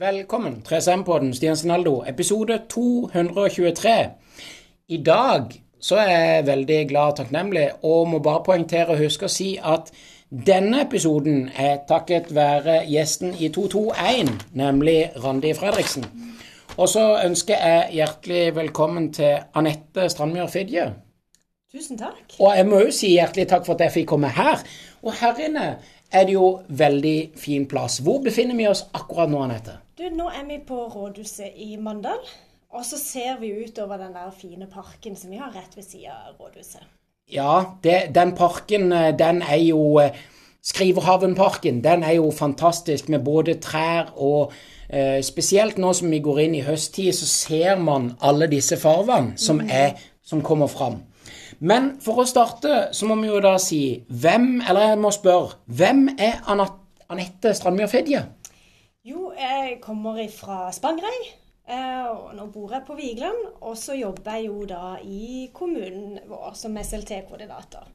Velkommen, 3SM-podden Stian Sinaldo, episode 223. I dag så er jeg veldig glad og takknemlig, og må bare poengtere og huske å si at denne episoden er takket være gjesten i 221, nemlig Randi Fredriksen. Og så ønsker jeg hjertelig velkommen til Anette Strandmyr Fidje. Tusen takk. Og jeg må jo si hjertelig takk for at jeg fikk komme her. Og her inne er det jo veldig fin plass. Hvor befinner vi oss akkurat nå, Anette? Du, nå er vi på rådhuset i Mandal. Og så ser vi utover den der fine parken som vi har rett ved siden av rådhuset. Ja, det, den parken, eh, den er jo eh, Skriverhavenparken. Den er jo fantastisk med både trær og eh, Spesielt nå som vi går inn i høsttid, så ser man alle disse farvene som, er, som kommer fram. Men for å starte så må vi jo da si hvem, eller jeg må spørre, hvem er Anette Strandmyr Fedje? Jo, jeg kommer fra Spangereid. Eh, og nå bor jeg på Vigeland, og så jobber jeg jo da i kommunen vår som SLT-koordinator.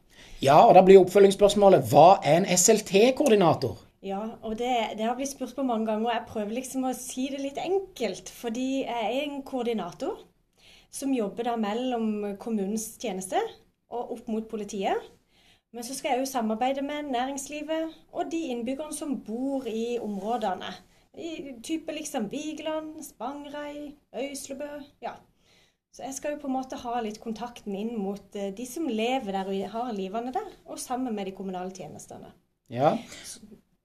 Ja, og da blir oppfølgingsspørsmålet hva er en SLT-koordinator? Ja, og det, det, har blitt spurt på mange ganger, og jeg prøver liksom å si det litt enkelt. Fordi jeg er en koordinator som jobber da mellom kommunens tjeneste og opp mot politiet. Men så skal jeg jo samarbeide med næringslivet og de innbyggerne som bor i områdene. I type liksom Vigeland, Spangereid, Øyslebø. Ja. Så jeg skal jo på en måte ha litt kontakten inn mot eh, de som lever der og har livene der, og sammen med de kommunale tjenestene. Ja,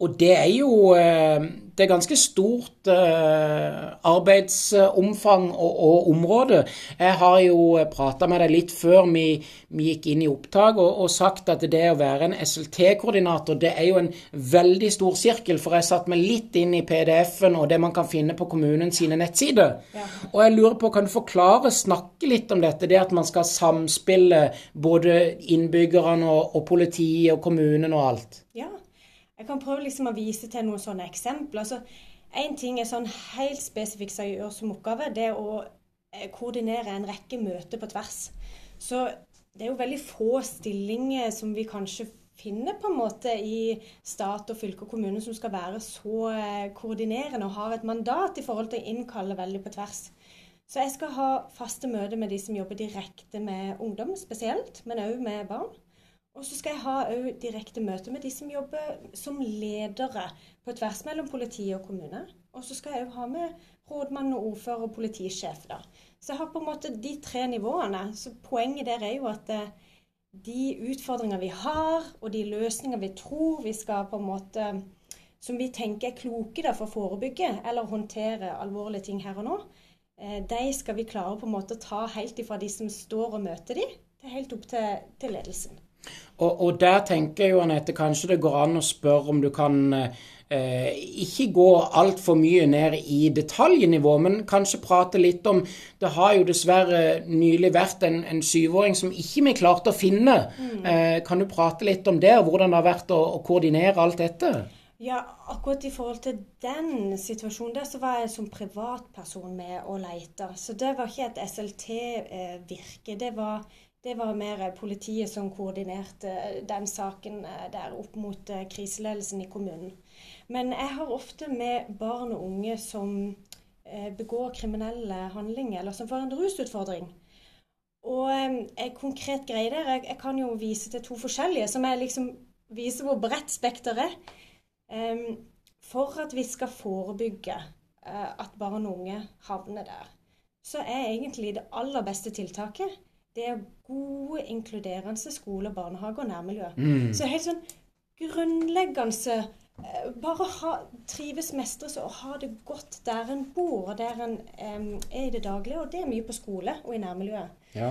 og det er jo eh, Det er ganske stort eh, arbeidsomfang og, og område. Jeg har jo prata med deg litt før vi, vi gikk inn i opptak, og, og, sagt at det å være en SLT-koordinator, det er jo en veldig stor sirkel. For jeg satt meg litt inn i PDF-en og det man kan finne på kommunen sine nettsider. Ja. Og jeg lurer på, kan du forklare, snakke litt om dette? Det at man skal samspille både innbyggerne og, og politiet og kommunen og alt? Ja, jeg kan prøve liksom å vise til noen sånne eksempler. Altså, en ting er sånn helt spesifikt som jeg gjør som oppgave, det er å eh, koordinere en rekke møter på tvers. Så det er jo veldig få stillinger som vi kanskje finner på en måte i stat og fylke og kommune som skal være så eh, koordinerende og har et mandat i forhold til å innkalle veldig på tvers. Så jeg skal ha faste møter med de som jobber direkte med ungdom spesielt, men òg med barn. Og så skal jeg ha direkte møte med de som jobber som ledere på tvers mellom politi og kommune. Og så skal jeg ha med rådmann og ordfører og politisjef. da. Så jeg har på en måte de tre nivåene. Så poenget der er jo at eh, de utfordringer vi har, og de løsninger vi tror vi skal på en måte Som vi tenker er kloke da, for å forebygge eller håndtere alvorlige ting her og nå, eh, de skal vi klare på en måte å ta helt ifra de som står og møter de, til helt opp til, til ledelsen. Og, og, der tenker jeg jo, Anette, kanskje det går an å spørre om du kan eh, ikke gå altfor mye ned i detaljnivå, men kanskje prate litt om Det har jo dessverre nylig vært en, en syvåring som ikke vi klarte å finne. Mm. Eh, kan du prate litt om det, og hvordan det har vært å, å koordinere alt dette? Ja, akkurat i forhold til den situasjonen der, så var jeg som privatperson med og leita. Så det var ikke et SLT-virke. Eh, det var det var mer politiet som koordinerte den saken eh, der opp mot eh, kriseledelsen i kommunen. Men jeg har ofte med barn og unge som eh, begår kriminelle handlinger, eller som får en rusutfordring. Og en konkret greie der jeg, kan jo vise til to forskjellige, som jeg liksom viser hvor bredt spekter er. For at vi skal forebygge at barn og unge havner der, så er egentlig det aller beste tiltaket det er gode, inkluderende skole, barnehage og nærmiljø. Mm. Så helt sånn grunnleggende eh, Bare ha, trives, mestres og ha det godt der en bor, og der en um, er i det daglige. Og det er mye på skole og i nærmiljøet. Ja.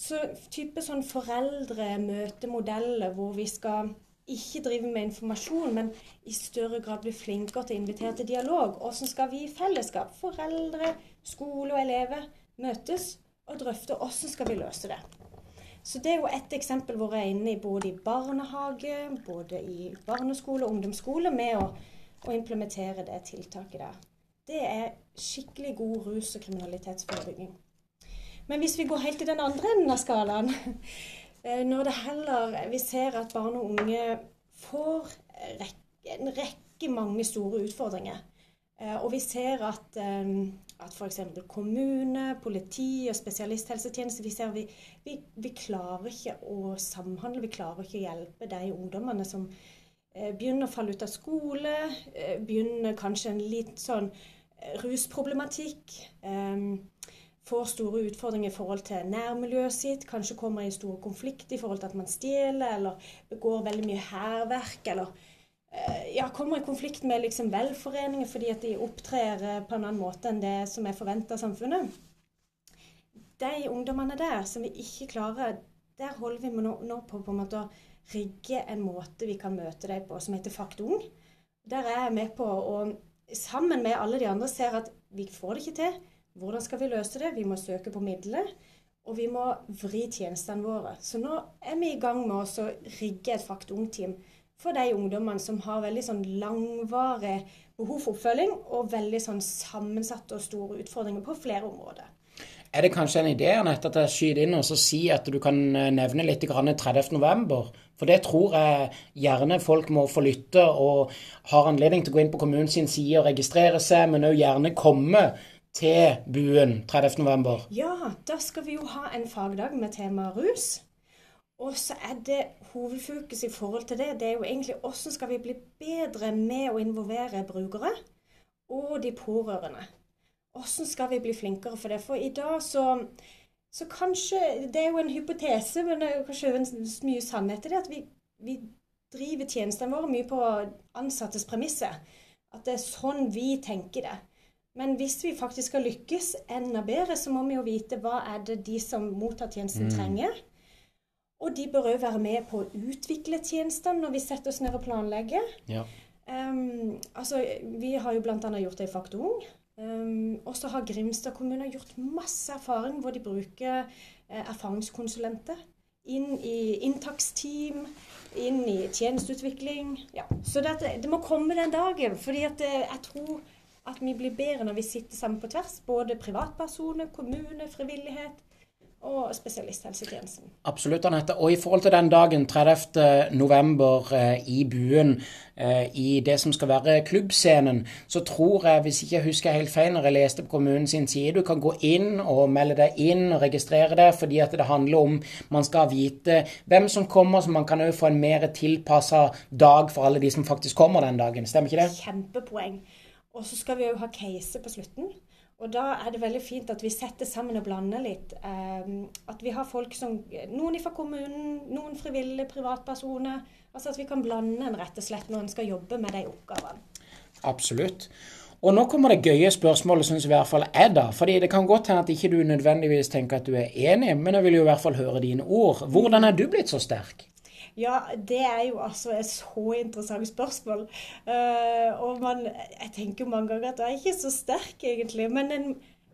Så type sånn foreldre-møtemodeller hvor vi skal ikke drive med informasjon, men i større grad bli flinkere til å invitere til dialog. Hvordan skal vi i fellesskap, foreldre, skole og elever, møtes og drøfte hvordan skal vi løse det. Så det er jo et eksempel hvor jeg er inne i både i barnehage, både i barneskole og ungdomsskole med å, å implementere det tiltaket der. Det er skikkelig god rus- og kriminalitetsforebygging. Men hvis vi går helt til den andre enden av skalaen, eh, når det heller vi ser at barn og unge får en rekke mange store utfordringer, Eh, og vi ser at, eh, at f.eks. kommune, politi og spesialisthelsetjeneste vi, ser vi, vi, vi, klarer ikke å samhandle, vi klarer ikke å hjelpe de ungdommene som eh, begynner å falle ut av skole, begynner kanskje en litt sånn rusproblematikk. Får store utfordringer i forhold til nærmiljøet sitt, kanskje kommer i store konflikter i forhold til at man stjeler eller begår veldig mye hærverk. eller Eh, ja, kommer i konflikt med liksom velforeninger fordi at de opptrer eh, på en annen måte enn det som er forventa av samfunnet. De ungdommene der som vi ikke klarer, der holder vi nå på, på en måte å rigge en måte vi kan møte dem på, som heter Fakt Ung. Der er jeg med på å sammen med alle de andre ser at vi får det ikke til. Hvordan skal vi løse det? Vi må søke på midler. Og vi må vri tjenestene våre. Så nå er vi i gang med å rigge et Fakt Ung-team for de ungdommene som har veldig sånn langvarig behov for oppfølging, og veldig sånn sammensatte og store utfordringer på flere områder. Er det kanskje en idé Annette, at jeg skyter inn og si at du kan eh, nevne litt 30.11.? For det tror jeg gjerne folk må få lytte og har anledning til å gå inn på kommunens side og registrere seg, men òg gjerne komme til buen 30.11. Ja, da skal vi jo ha en fagdag med tema rus. Og så er det hovedfokus i forhold til det, det er jo egentlig hvordan skal vi bli bedre med å involvere brukere og de pårørende. Hvordan skal vi bli flinkere for det? For i dag så, så kanskje Det er jo en hypotese, men det er jo kanskje mye sannhet i det, at vi, vi driver tjenestene våre mye på ansattes premisser. At det er sånn vi tenker det. Men hvis vi faktisk skal lykkes enda bedre, så må vi jo vite hva er det de som mottar tjenesten, mm. trenger. Og de bør òg være med på å utvikle tjenestene når vi setter oss ned og planlegger. Ja. Um, altså, vi har jo bl.a. gjort det i Fakt Ung. Um, og så har Grimstad kommune gjort masse erfaring hvor de bruker uh, erfaringskonsulenter inn i inntaksteam, inn i tjenesteutvikling. Ja. Så det, det, må komme den dagen. fordi at eh, jeg tror at vi blir bedre når vi sitter sammen på tvers. Både privatpersoner, kommune, frivillighet og spesialisthelsetjenesten. Absolutt, Anette. Og i forhold til den dagen, 30. november, eh, i Buen, eh, i det som skal være klubbscenen, så tror jeg, hvis ikke jeg husker helt feil når jeg leste på kommunen sin side, du kan gå inn og melde deg inn og registrere deg, fordi at det handler om man skal vite hvem som kommer, så man kan òg få en mer tilpassa dag for alle de som faktisk kommer den dagen. Stemmer ikke det? Kjempepoeng. Og så skal vi òg ha case på slutten. Og da er det veldig fint at vi setter sammen og blander litt. Um, at vi har folk som Noen fra kommunen, noen frivillige privatpersoner. Altså at vi kan blande en rett og slett når en skal jobbe med de oppgavene. Absolutt. Og nå kommer det gøye spørsmålet, syns i hvert fall jeg, da. Fordi det kan godt hende at ikke du nødvendigvis tenker at du er enig, men jeg vil jo i hvert fall høre dine ord. Hvordan er du blitt så sterk? Ja, det er jo altså et så interessant spørsmål. Uh, og man, jeg tenker mange ganger at jeg er ikke så sterk, egentlig. Men en,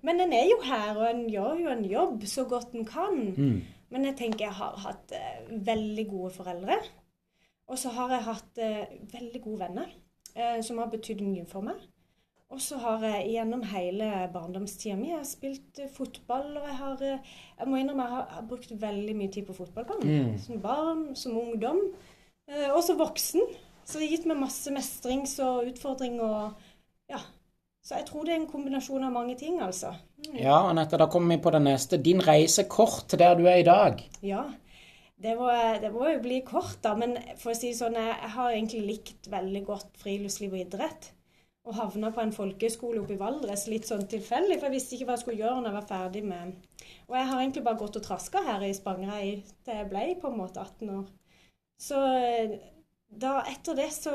men en er jo her, og en gjør jo en jobb så godt en kan. Mm. Men jeg tenker jeg har hatt uh, veldig gode foreldre. Og så har jeg hatt uh, veldig gode venner som har betydd mye for meg. Og så har jeg gjennom hele barndomstida mi spilt eh, fotball. Og jeg har eh, jeg må innrømme, jeg har, brukt veldig mye tid på fotballbanen. Mm. Som barn, som ungdom. Eh, og som voksen. Så det har gitt meg masse mestrings og utfordring og ja. Så jeg tror det er en kombinasjon av mange ting, altså. Mm. Ja, Anette, da kommer vi på det neste. Din reise kort til der du er i dag. Ja, det må, det må jo bli kort, da. Men for å si sånn, jeg har egentlig likt veldig godt friluftsliv og idrett og havna på en folkeskole oppe i Valdres litt sånn tilfeldig, for jeg visste ikke hva jeg skulle gjøre når jeg var ferdig med Og jeg har egentlig bare gått og traska her i Spangereid til jeg ble på en måte 18 år. Så da, etter det så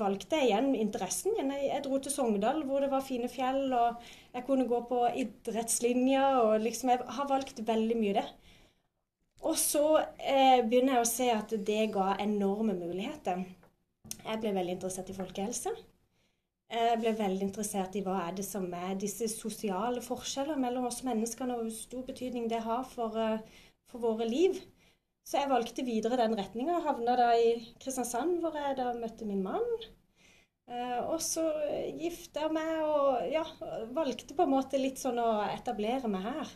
valgte jeg igjen interessen min. Jeg, jeg, dro til Sogndal, hvor det var fine fjell, og jeg kunne gå på idrettslinja, og liksom Jeg har valgt veldig mye det. Og så eh, begynner jeg å se at det ga enorme muligheter. Jeg ble veldig interessert i folkehelse. Jeg ble veldig interessert i hva er det som er disse sosiale forskjeller mellom oss menneskene, og hvor stor betydning det har for, eh, for våre liv. Så jeg valgte videre den retninga. Havna da i Kristiansand, hvor jeg da møtte min mann. Eh, og så gifta meg og ja, valgte på en måte litt sånn å etablere meg her.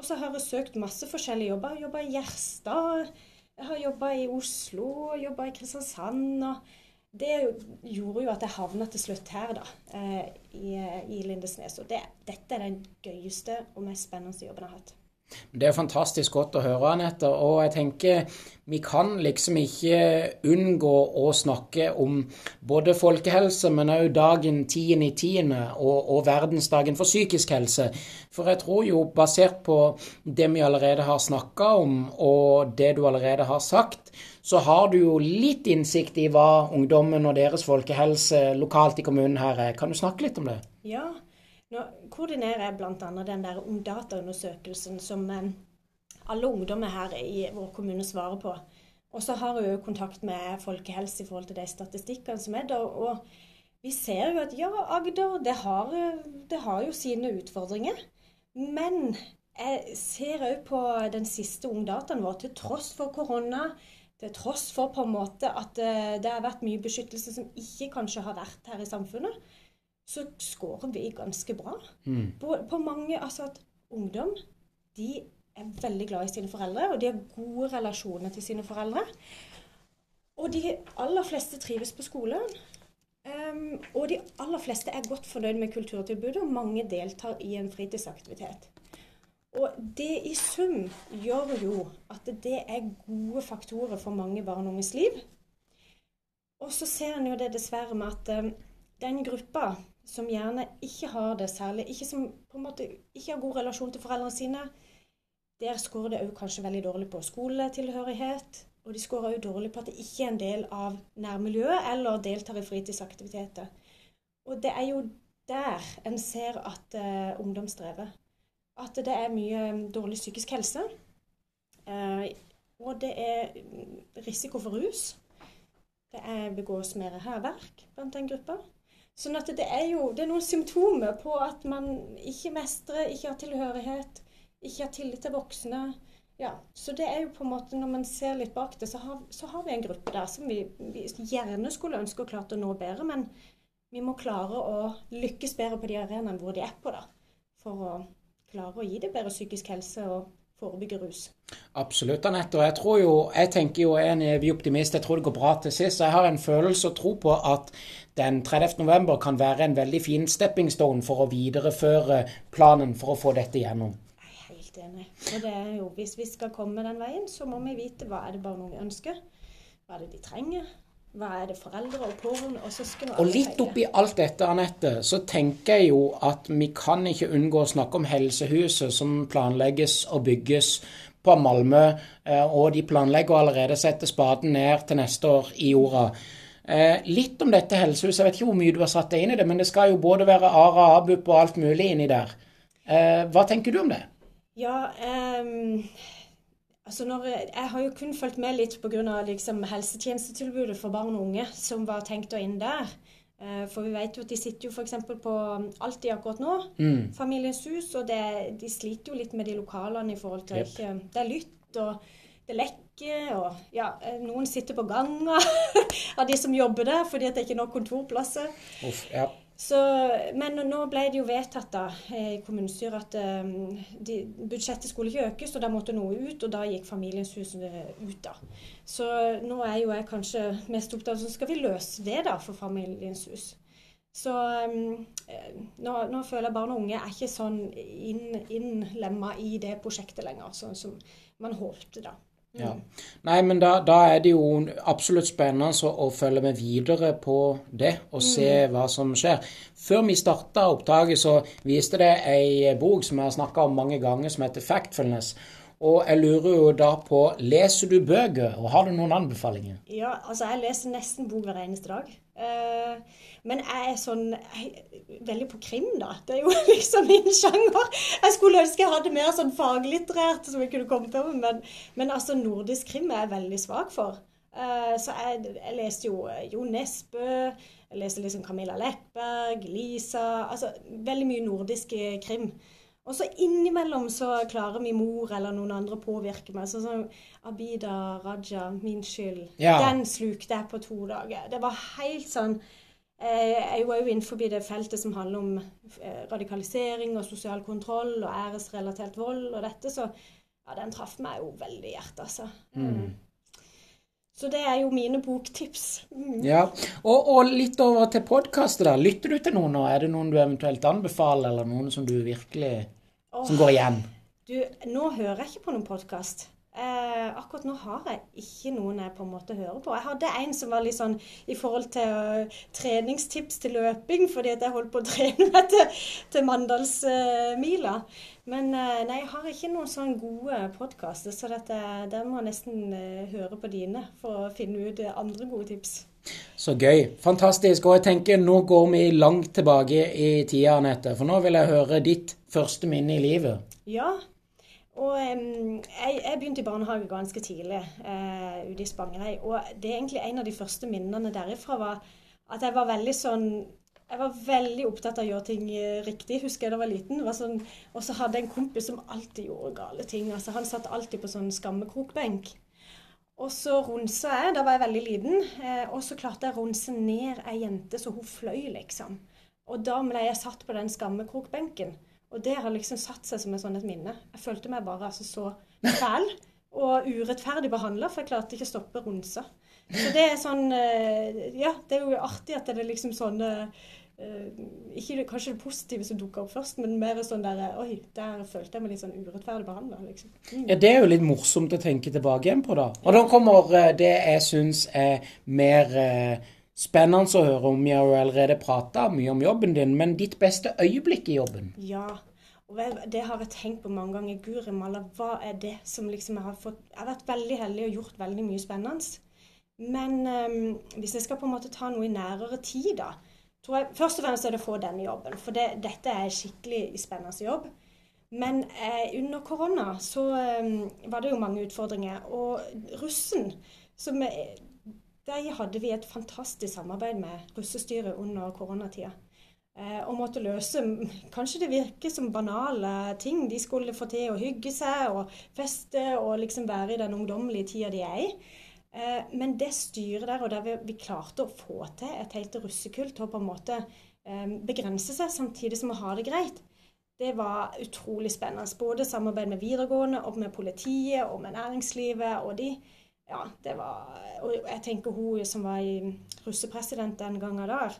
Og så har jeg søkt masse forskjellige jobber. Jobba i Gjerstad, jeg har jobba i Oslo, jobba i Kristiansand. og det gjorde jo at jeg havna til slutt her, da, eh, i, i Lindesnes. Og det, dette er den gøyeste og mest spennende jobben jeg har hatt. Det er fantastisk godt å høre, Anette. Og jeg tenker vi kan liksom ikke unngå å snakke om både folkehelse, men òg dagen 10.10. Og, og verdensdagen for psykisk helse. For jeg tror jo, basert på det vi allerede har snakka om, og det du allerede har sagt, så har du jo litt innsikt i hva ungdommen og deres folkehelse lokalt i kommunen her er. Kan du snakke litt om det? Ja, nå koordinerer jeg bl.a. den der ungdataundersøkelsen som eh, alle ungdommer her i vår kommune svarer på. Og så har jeg jo kontakt med folkehelse i forhold til de statistikkene som er der. Og vi ser jo at ja, Agder det har, det har jo sine utfordringer. Men jeg ser òg på den siste ungdataen vår, til tross for korona, til tross for på en måte at eh, det har vært mye beskyttelse som ikke kanskje har vært her i samfunnet, så scorer vi ganske bra. Mm. På, på, mange Altså at ungdom de er veldig glad i sine foreldre, og de har gode relasjoner til sine foreldre. Og de aller fleste trives på skolen. Um, og de aller fleste er godt fornøyd med kulturtilbudet, og mange deltar i en fritidsaktivitet. Og det i sum gjør jo at det er gode faktorer for mange barn og unges liv. Og så ser en jo det dessverre med at um, den gruppa som gjerne ikke har det særlig, ikke som på en måte ikke har god relasjon til foreldrene sine, der skårer det òg kanskje veldig dårlig på skoletilhørighet. Og de skårer òg dårlig på at det ikke er en del av nærmiljøet eller deltar i fritidsaktiviteter. Og det er jo der en ser at uh, ungdom strever. At det er mye dårlig psykisk helse. Uh, og det er risiko for rus. Det er begås mer hærverk blant den gruppa. Sånn at det er jo det er noen symptomer på at man ikke mestrer, ikke har tilhørighet, ikke har tillit til voksne. Ja, Så det er jo på en måte, når man ser litt bak det, så har, så har vi en gruppe der som vi, vi, gjerne skulle ønske å klart å nå bedre. Men vi må klare å lykkes bedre på de arenaene hvor de er på, da. For å klare å gi det bedre psykisk helse og forebygge rus. Absolutt, Anette. Og jeg tror jo, jeg tenker jo jeg er en evig optimist. Jeg tror det går bra til sist. Jeg har en følelse og tro på at den 30. november kan være en veldig fin stepping stone for å videreføre planen for å få dette gjennom. Jeg er helt enig. Og det er jo, hvis vi skal komme den veien, så må vi vite hva er det barn og unge ønsker. Hva er det de trenger? Hva er det foreldre og pårørende og søsken og Og litt oppi alt dette, Anette, så tenker jeg jo at vi kan ikke unngå å snakke om helsehuset som planlegges og bygges på Malmö. Eh, og de planlegger å allerede sette spaden ned til neste år i jorda. Eh, litt om dette helsehuset. Jeg vet ikke hvor mye du har satt deg inn i det, men det skal jo både være ARA, ABUP og alt mulig inni der. Eh, hva tenker du om det? Ja, um Altså når, jeg har jo kun fulgt med litt pga. Liksom helsetjenestetilbudet for barn og unge som var tenkt å inn der. Eh, for vi vet jo at de sitter jo f.eks. på Alltid akkurat nå, mm. Familiens hus, og det, de sliter jo litt med de lokalene i forhold til yep. ikke Det er lytt, og det lekker, og ja, eh, noen sitter på ganga av de som jobber der fordi at det ikke er nok kontorplasser. Uff, ja. Så, men nå ble det jo vedtatt da, i kommunestyret at um, de, budsjettet skulle ikke økes, og da måtte noe ut. Og da gikk Familiens hus ut, da. Så nå er jo jeg kanskje mest opptatt av så skal vi løse det da for Familiens hus. Så um, nå, nå, føler jeg barn og unge er ikke sånn inn i det prosjektet lenger, sånn som man håpte da. Ja. Nei, men da, da, er det jo absolutt spennende å følge med videre på det og se mm. hva som skjer. Før vi starta opptaket, så viste det ei bok som jeg har snakka om mange ganger, som heter Factfulness. Og jeg lurer jo da på Leser du bøker, og har du noen anbefalinger? Ja, altså jeg leser nesten bok hver eneste dag. Uh, men jeg er sånn jeg, veldig på krim, da. Det er jo liksom min sjanger. Jeg skulle ønske jeg hadde mer sånn faglitterært som jeg kunne kommet over, men, men altså nordisk krim er jeg veldig svak for. Uh, så jeg, jeg, leste jo Jo Nesbø, jeg leste liksom Camilla Lekberg, Lisa Altså veldig mye nordisk krim. Og så innimellom så klarer min mor eller noen andre å påvirke meg. Sånn som Abida Raja, 'Min skyld'. Ja. Den slukte jeg på to dager. Det var helt sånn eh, Jeg var jo innenfor det feltet som handler om eh, radikalisering og sosial kontroll og æresrelatert vold og dette, så ja, den traff meg jo veldig i hjertet, altså. Mm. Så det er jo mine boktips. Mm. Ja, og, og, litt over til podkastet, da. Lytter du til noen nå? Er det noen du eventuelt anbefaler, eller noen som du virkelig oh, Som går igjen? Du, nå hører jeg ikke på noen podkast. Eh, akkurat nå har jeg ikke noen jeg på en måte hører på. Jeg hadde en som var litt sånn i forhold til uh, treningstips til løping, fordi at jeg holdt på å trene meg til, til Mandalsmila. Uh, Men uh, nei, jeg har ikke noen sånn gode podkaster, så dette, der må jeg nesten høre på dine for å finne ut andre gode tips. Så gøy. Fantastisk. Og jeg tenker nå går vi langt tilbake i tida, Anette. For nå vil jeg høre ditt første minne i livet. Ja, og um, jeg, jeg, begynte i barnehage ganske tidlig eh, ute i Spangereid. Og det er egentlig en av de første minnene derifra var at jeg var veldig sånn jeg var veldig opptatt av å gjøre ting eh, riktig, husker jeg da jeg var liten. Sånn, og så hadde jeg en kompis som alltid gjorde gale ting. Altså, han satt alltid på sånn skammekrokbenk. Og så runsa jeg, da var jeg veldig liten, eh, og så klarte jeg å runse ned ei jente så hun fløy, liksom. Og da ble jeg satt på den skammekrokbenken. Og det har liksom satt seg som et sånt minne. Jeg følte meg bare altså så fæl og urettferdig behandla, for jeg klarte ikke å stoppe runsa. Så det er sånn eh, Ja, det er jo artig at det er liksom sånne ikke Ikke kanskje det positive som dukker opp først, men mer sånn der Oi, der følte jeg meg litt sånn urettferdig behandla, liksom. Mm. Ja, det er jo litt morsomt å tenke tilbake igjen på, da. Og da kommer eh, det jeg syns er mer Spennende å høre om. Vi har jo allerede prata mye om jobben din, men ditt beste øyeblikk i jobben? Ja, og det har jeg tenkt på mange ganger. Guri malla, hva er det som liksom jeg har fått Jeg har vært veldig heldig og gjort veldig mye spennende. Men um, hvis jeg skal på en måte ta noe i nærere tid, da tror jeg Først og fremst er det å få denne jobben. For det, dette er skikkelig spennende jobb. Men eh, under korona så um, var det jo mange utfordringer. Og russen, som er der hadde vi et fantastisk samarbeid med russestyret under koronatida. Eh, og måtte løse Kanskje det virker som banale ting. De skulle få til å hygge seg og feste og liksom være i den ungdommelige tida de er i. Eh, men det styret der, og der vi, vi, klarte å få til et helt russekull til å på en måte eh, begrense seg samtidig som å ha det greit, det var utrolig spennende. Både samarbeid med videregående og med politiet og med næringslivet. og de ja, det var Og jeg tenker hun som var i russepresident den gangen der,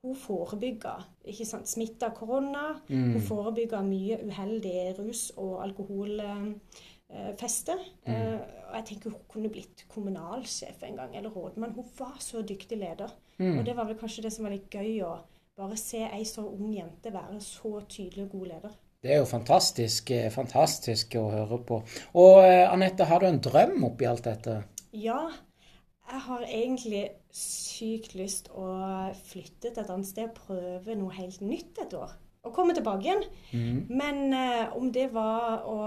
hun forebygga ikke sant, smitte av korona. Mm. Hun forebygga mye uheldig rus- og alkoholfeste. Mm. Uh, og jeg tenker hun kunne blitt kommunalsjef en gang, eller rådmann. Hun var så dyktig leder. Mm. Og det var vel kanskje det som var litt gøy, å bare se ei så ung jente være så tydelig og god leder. Det er jo fantastisk, eh, fantastisk å høre på. Og eh, Anette, har du en drøm oppi alt dette? Ja, jeg har egentlig sykt lyst å flytte til et annet sted prøve noe helt nytt et år. Og komme tilbake igjen. Mm. Men eh, om det var å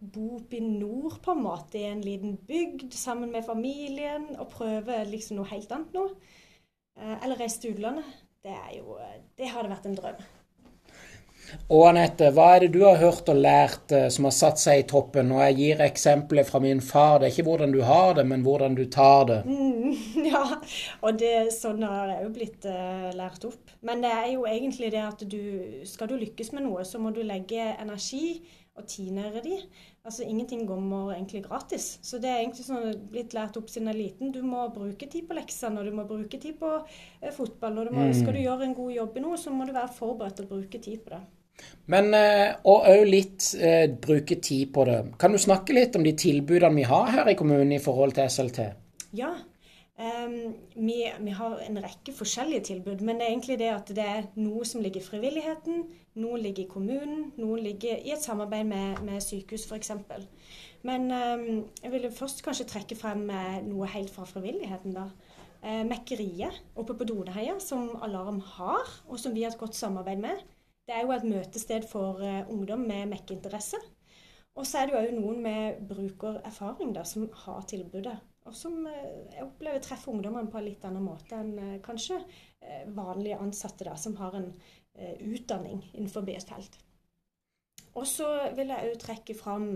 bo oppe i nord, på en måte, i en liten bygd sammen med familien, og prøve liksom noe helt annet nå, eh, eller reise til utlandet, det, er jo, det hadde vært en drøm. Og Anette, hva er det du har hørt og lært eh, som har satt seg i toppen? Og jeg gir eksempler fra min far. Det er ikke hvordan du har det, men hvordan du tar det. Mm, ja, og det, sånn har jeg jo blitt uh, lært opp. Men det er jo egentlig det at du Skal du lykkes med noe, så må du legge energi og tinere de. Altså ingenting kommer egentlig gratis. Så det er egentlig sånn blitt lært opp siden jeg er liten. Du må bruke tid på leksene, og du må bruke tid på uh, fotball. Og du må, mm. skal du gjøre en god jobb i noe, så må du være forberedt til å bruke tid på det. Men, eh, Og òg litt eh, bruke tid på det. Kan du snakke litt om de tilbudene vi har her i kommunen i forhold til SLT? Ja, um, vi, vi, har en rekke forskjellige tilbud. Men det er egentlig det at det er noe som ligger i frivilligheten, noe ligger i kommunen, noe ligger i et samarbeid med, med sykehus f.eks. Men um, jeg ville først kanskje trekke frem eh, noe helt fra frivilligheten. da. Uh, Mekkeriet oppe på Doneheia, som Alarm har, og som vi har et godt samarbeid med. Det er jo et møtested for uh, ungdom med mekkeinteresse. Og så er det jo noen med brukererfaring da, som har tilbudet. Og som uh, jeg opplever treffer ungdommene på en litt annen måte enn uh, kanskje vanlige ansatte da, som har en utdanning innenfor et felt. Og så vil jeg òg trekke fram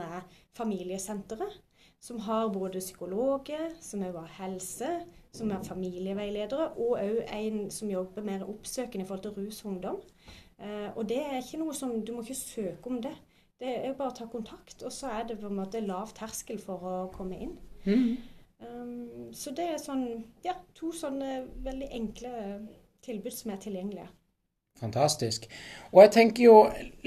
familiesenteret, som har både psykologer, som òg har helse, som er familieveiledere, og òg en som jobber mer oppsøkende i forhold til rus og ungdom. Eh, og det er ikke noe som Du må ikke søke om det. Det er jo bare å ta kontakt, og så er det på en måte lav terskel for å komme inn. Mm. Um, så det er sånn, ja, to sånne veldig enkle tilbud som er tilgjengelige. Fantastisk. Og jeg tenker jo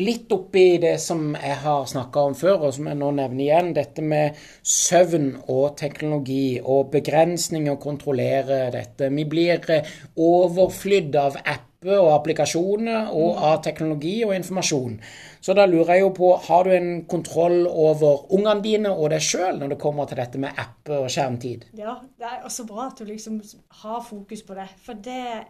litt oppi det som jeg har snakka om før, og som jeg nå nevner igjen, dette med søvn og teknologi og begrensninger å kontrollere dette. Vi blir overflydd av apper og applikasjoner og mm. av teknologi og informasjon. Så da lurer jeg jo på, har du en kontroll over ungene dine og deg sjøl når det kommer til dette med apper og skjermtid? Ja, det er også bra at du liksom har fokus på det. For det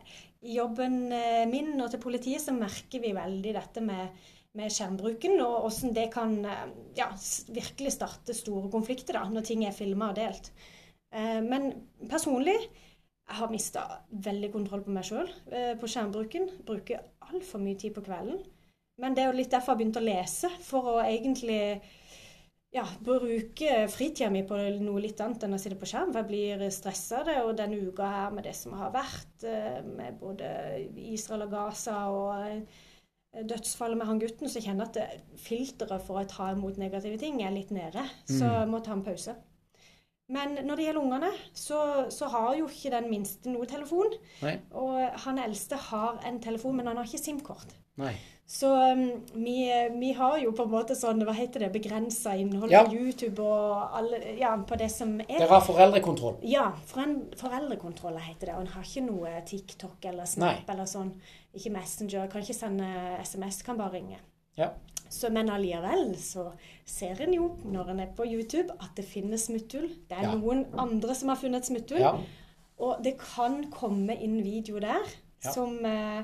i jobben eh, min og til politiet så merker vi veldig dette med, med skjermbruken, og hvordan det kan eh, ja, virkelig starte store konflikter da, når ting er filma og delt. Eh, men personlig jeg har mista veldig kontroll på meg sjøl på skjermbruken. Bruker altfor mye tid på kvelden. Men det er jo litt derfor jeg har begynt å lese, for å egentlig ja, bruke fritida mi på noe litt annet enn å sitte på skjerm. For jeg blir stressa av det. Og denne uka her med det som har vært, eh, med både Israel og Gaza og eh, dødsfallet med han gutten, så kjenner jeg at filteret for å ta imot negative ting er litt nede. Så mm. jeg må ta en pause. Men når det gjelder ungene, så, så, har jo ikke den minste noe telefon. Nei. Og han eldste har en telefon, men han har ikke SIM-kort. Så um, vi, vi, har jo på en måte sånn, hva heter det, begrensa innhold ja. på YouTube og alle, ja, på det som er Dere har foreldrekontroll? Ja, foreldrekontroll heter det. Og en har ikke noe TikTok eller Snap Nei. eller sånn. Ikke Messenger. Kan ikke sende SMS, kan bare ringe. Ja. Så, men allikevel så ser en jo når en er på YouTube at det finnes smutthull. Det er ja. noen andre som har funnet smutthull. Ja. Og det kan komme inn video der som eh,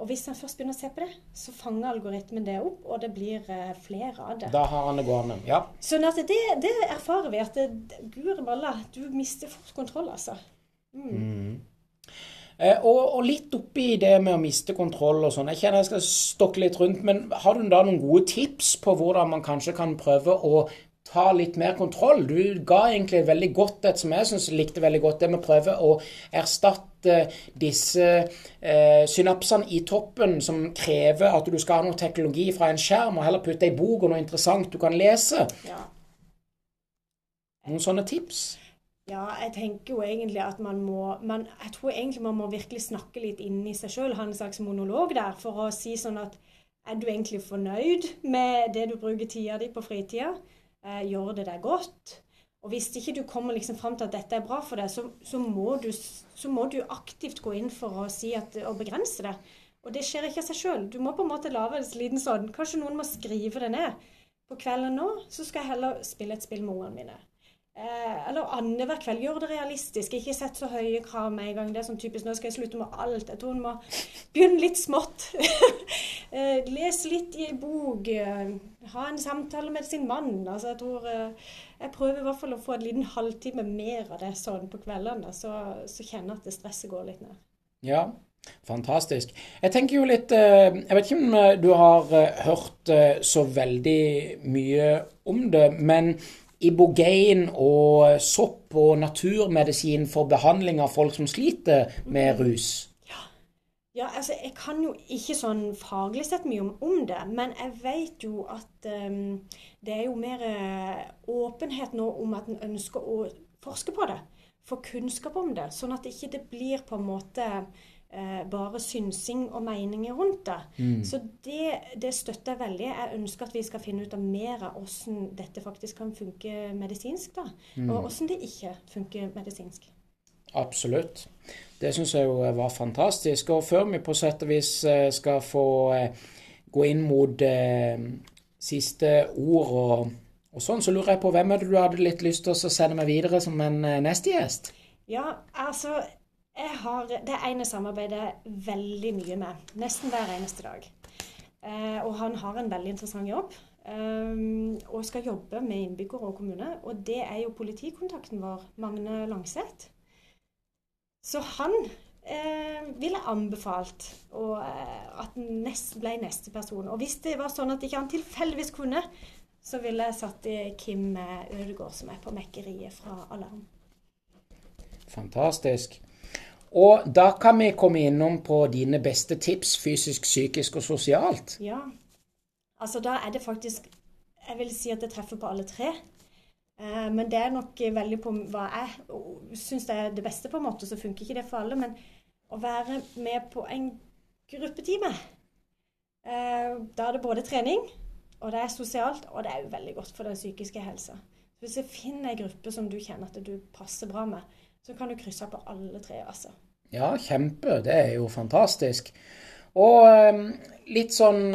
og hvis han først begynner å se på det, så fanger algoritmen det opp, og det blir uh, flere av det. Da har han det gående, ja. Sånn at det, det erfarer vi at guri malla, du mister fort kontroll, altså. Mm. Mm. Eh, og, og, litt oppi det med å miste kontroll og sånn. Jeg kjenner jeg skal stokke litt rundt, men har du da noen gode tips på hvordan man kanskje kan prøve å ta litt mer kontroll? Du ga egentlig veldig godt et som jeg syns likte veldig godt, det med å prøve å erstatte disse eh, synapsene i toppen som krever at du skal ha noe teknologi fra en skjerm, og heller putte ei bok og noe interessant du kan lese. Ja. Noen sånne tips? Ja, jeg tenker jo egentlig at man må man, Jeg tror egentlig man må virkelig snakke litt inni seg sjøl, ha en slags monolog der, for å si sånn at er du egentlig fornøyd med det du bruker tida di på fritida? Eh, gjør det deg godt? Og hvis ikke du kommer liksom fram til at dette er bra for deg, så, så, må du, så, må du, aktivt gå inn for å si at, å begrense det. Og det skjer ikke av seg sjøl. Du må på en måte lage en liten sånn Kanskje noen må skrive det ned. På kvelden nå så skal jeg heller spille et spill med ungene mine. Eh, eller annenhver kveld. Gjør det realistisk. Ikke sett så høye krav med en gang. Det er sånn typisk nå skal jeg slutte med alt. Jeg tror en må begynne litt smått. eh, les litt i bok. Eh, ha en samtale med sin mann. Altså, jeg tror eh, Jeg prøver i hvert fall å få en liten halvtime mer av det sånn på kveldene. Så, så kjenner jeg at det stresset går litt ned. Ja, Fantastisk. Jeg tenker jo litt eh, Jeg vet ikke om eh, du har hørt så veldig mye om det, men ibogain og sopp og naturmedisin for behandling av folk som sliter med rus? Ja, altså jeg kan jo ikke sånn faglig sett mye om, om det, men jeg vet jo at um, det er jo mer uh, åpenhet nå om at en ønsker å forske på det. Få kunnskap om det, sånn at det ikke blir på en måte eh, bare synsing og meninger rundt det. Mm. Så det, det, støtter jeg veldig. Jeg ønsker at vi skal finne ut av mer av hvordan dette faktisk kan funke medisinsk, da. Mm. Og hvordan det ikke funker medisinsk. Absolutt. Det syns jeg jo var fantastisk. Og før vi på sett og vis eh, skal få eh, gå inn mot eh, siste ord og, og, sånn, så lurer jeg på hvem er det du hadde litt lyst til å sende meg videre som en eh, neste gjest? Ja, altså jeg har, det ene samarbeidet veldig mye med. Nesten hver eneste dag. Eh, og han har en veldig interessant jobb. eh, og skal jobbe med innbyggere og kommune. Og det er jo politikontakten vår, Magne Langseth. Så han eh, ville anbefalt og, eh, at han ble neste person. Og hvis det var sånn at ikke han tilfeldigvis kunne, så ville jeg satt i Kim Ødegård, som er på mekkeriet fra Alarm. Fantastisk. Og da kan vi komme innom på dine beste tips fysisk, psykisk og sosialt. Ja. Altså da er det faktisk Jeg vil si at det treffer på alle tre. Eh, men det er nok veldig på hva jeg syns er det beste, på en måte. Så funker ikke det for alle. Men å være med på en gruppetime eh, Da er det både trening, og det er sosialt, og det er jo veldig godt for den psykiske helsa. Hvis jeg finner ei gruppe som du kjenner at du passer bra med, så kan du krysse på alle tre. altså. Ja, kjempe. Det er jo fantastisk. Og eh, litt sånn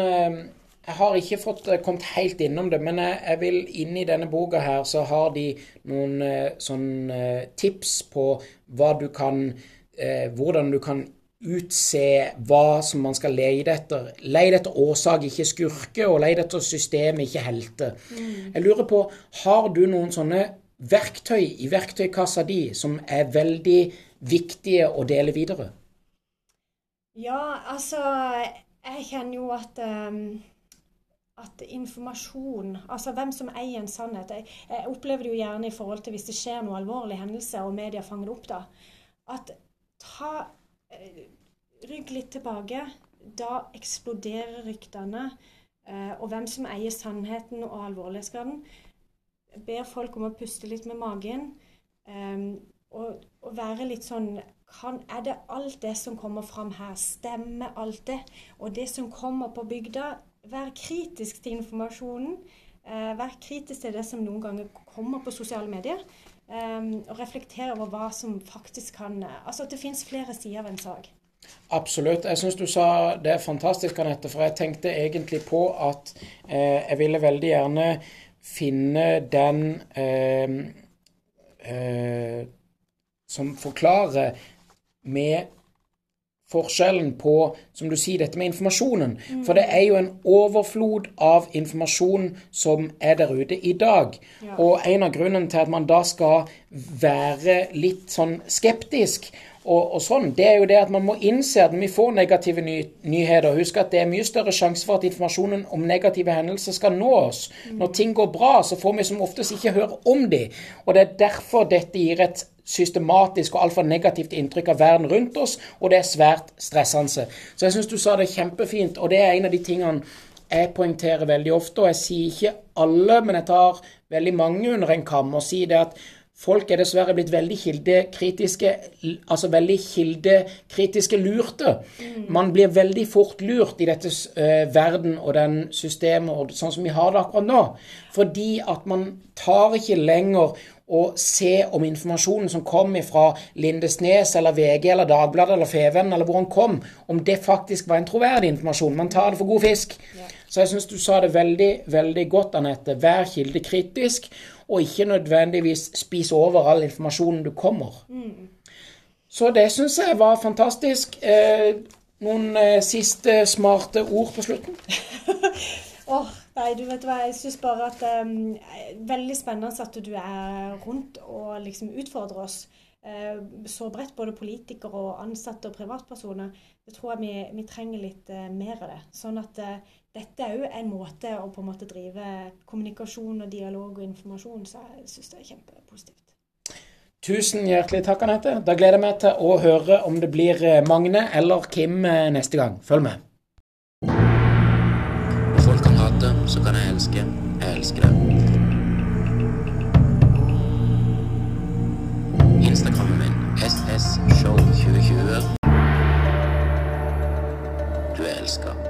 jeg har ikke fått eh, kommet helt innom det, men jeg, vil inn i denne boka her, så har de noen eh, sånn eh, tips på hva du kan Hvordan du kan utse hva som man skal lete etter. Lete etter årsak, ikke skurke, og lete etter system, ikke helte. Mm. Jeg lurer på, har du noen sånne verktøy i verktøykassa di som er veldig viktige å dele videre? Ja, altså Jeg kjenner jo at um at informasjon, altså hvem som eier en sannhet Jeg, jeg opplever det jo gjerne i forhold til hvis det skjer noe alvorlig hendelse, og media fanger det opp da, at ta eh, Rygg litt tilbake. Da eksploderer ryktene. Eh, og hvem som eier sannheten og alvorlighetsgraden. Ber folk om å puste litt med magen. Um, og, og, være litt sånn kan, Er det alt det som kommer fram her, stemmer alt det? Og det som kommer på bygda, Vær kritisk til informasjonen. Uh, vær kritisk til det som noen ganger kommer på sosiale medier. Um, og reflektere over hva som faktisk kan Altså at det finnes flere sider av en sak. Absolutt. Jeg syns du sa det er fantastisk, Anette. For jeg tenkte egentlig på at eh, jeg ville veldig gjerne finne den eh, eh, som forklarer med forskjellen på, som du sier, dette med informasjonen. Mm. For det er jo en overflod av informasjon som er der ute i dag. Ja. Og en av grunnene til at man da skal være litt sånn skeptisk og, og, sånn, det er jo det at man må innse at når vi får negative ny nyheter Husk at det er mye større sjanse for at informasjonen om negative hendelser skal nå oss. Når ting går bra, så får vi som oftest ikke høre om de. Og det er derfor dette gir et systematisk og altfor negativt inntrykk av verden rundt oss, og det er svært stressende. Så jeg syns du sa det kjempefint, og det er en av de tingene jeg poengterer veldig ofte, og jeg sier ikke alle, men jeg tar veldig mange under en kam og sier det at Folk er dessverre blitt veldig kildekritiske, altså veldig kildekritiske lurte. Mm. Man blir veldig fort lurt i dette uh, verden og den systemet og sånn som vi har det akkurat nå. Fordi at man tar ikke lenger å se om informasjonen som kom fra Lindesnes eller VG eller Dagbladet eller Feven, eller hvor han kom, om det faktisk var en troverdig informasjon. Man tar det for god fisk. Så jeg syns du sa det veldig, veldig godt, Anette. Vær kildekritisk og ikke nødvendigvis spise over all informasjonen du kommer. Mm. Så det syns jeg var fantastisk. Eh, noen eh, siste smarte ord på slutten? Åh, oh, nei, du vet hva, jeg syns bare at um, Veldig spennende at du er rundt og liksom utfordrer oss. Uh, så bredt, både politikere og ansatte og privatpersoner. Jeg tror jeg vi, vi trenger litt uh, mer av det. Sånn at uh, dette er jo en måte å på en måte drive kommunikasjon og dialog og informasjon, så jeg syns det er kjempepositivt. Tusen hjertelig takk, Anette. Da gleder jeg meg til å høre om det blir eh, Magne eller Kim eh, neste gang. Følg med. Folk kan hate, så kan jeg elske. Jeg elsker det. Instagrammen min ssshow2020. Du er elska.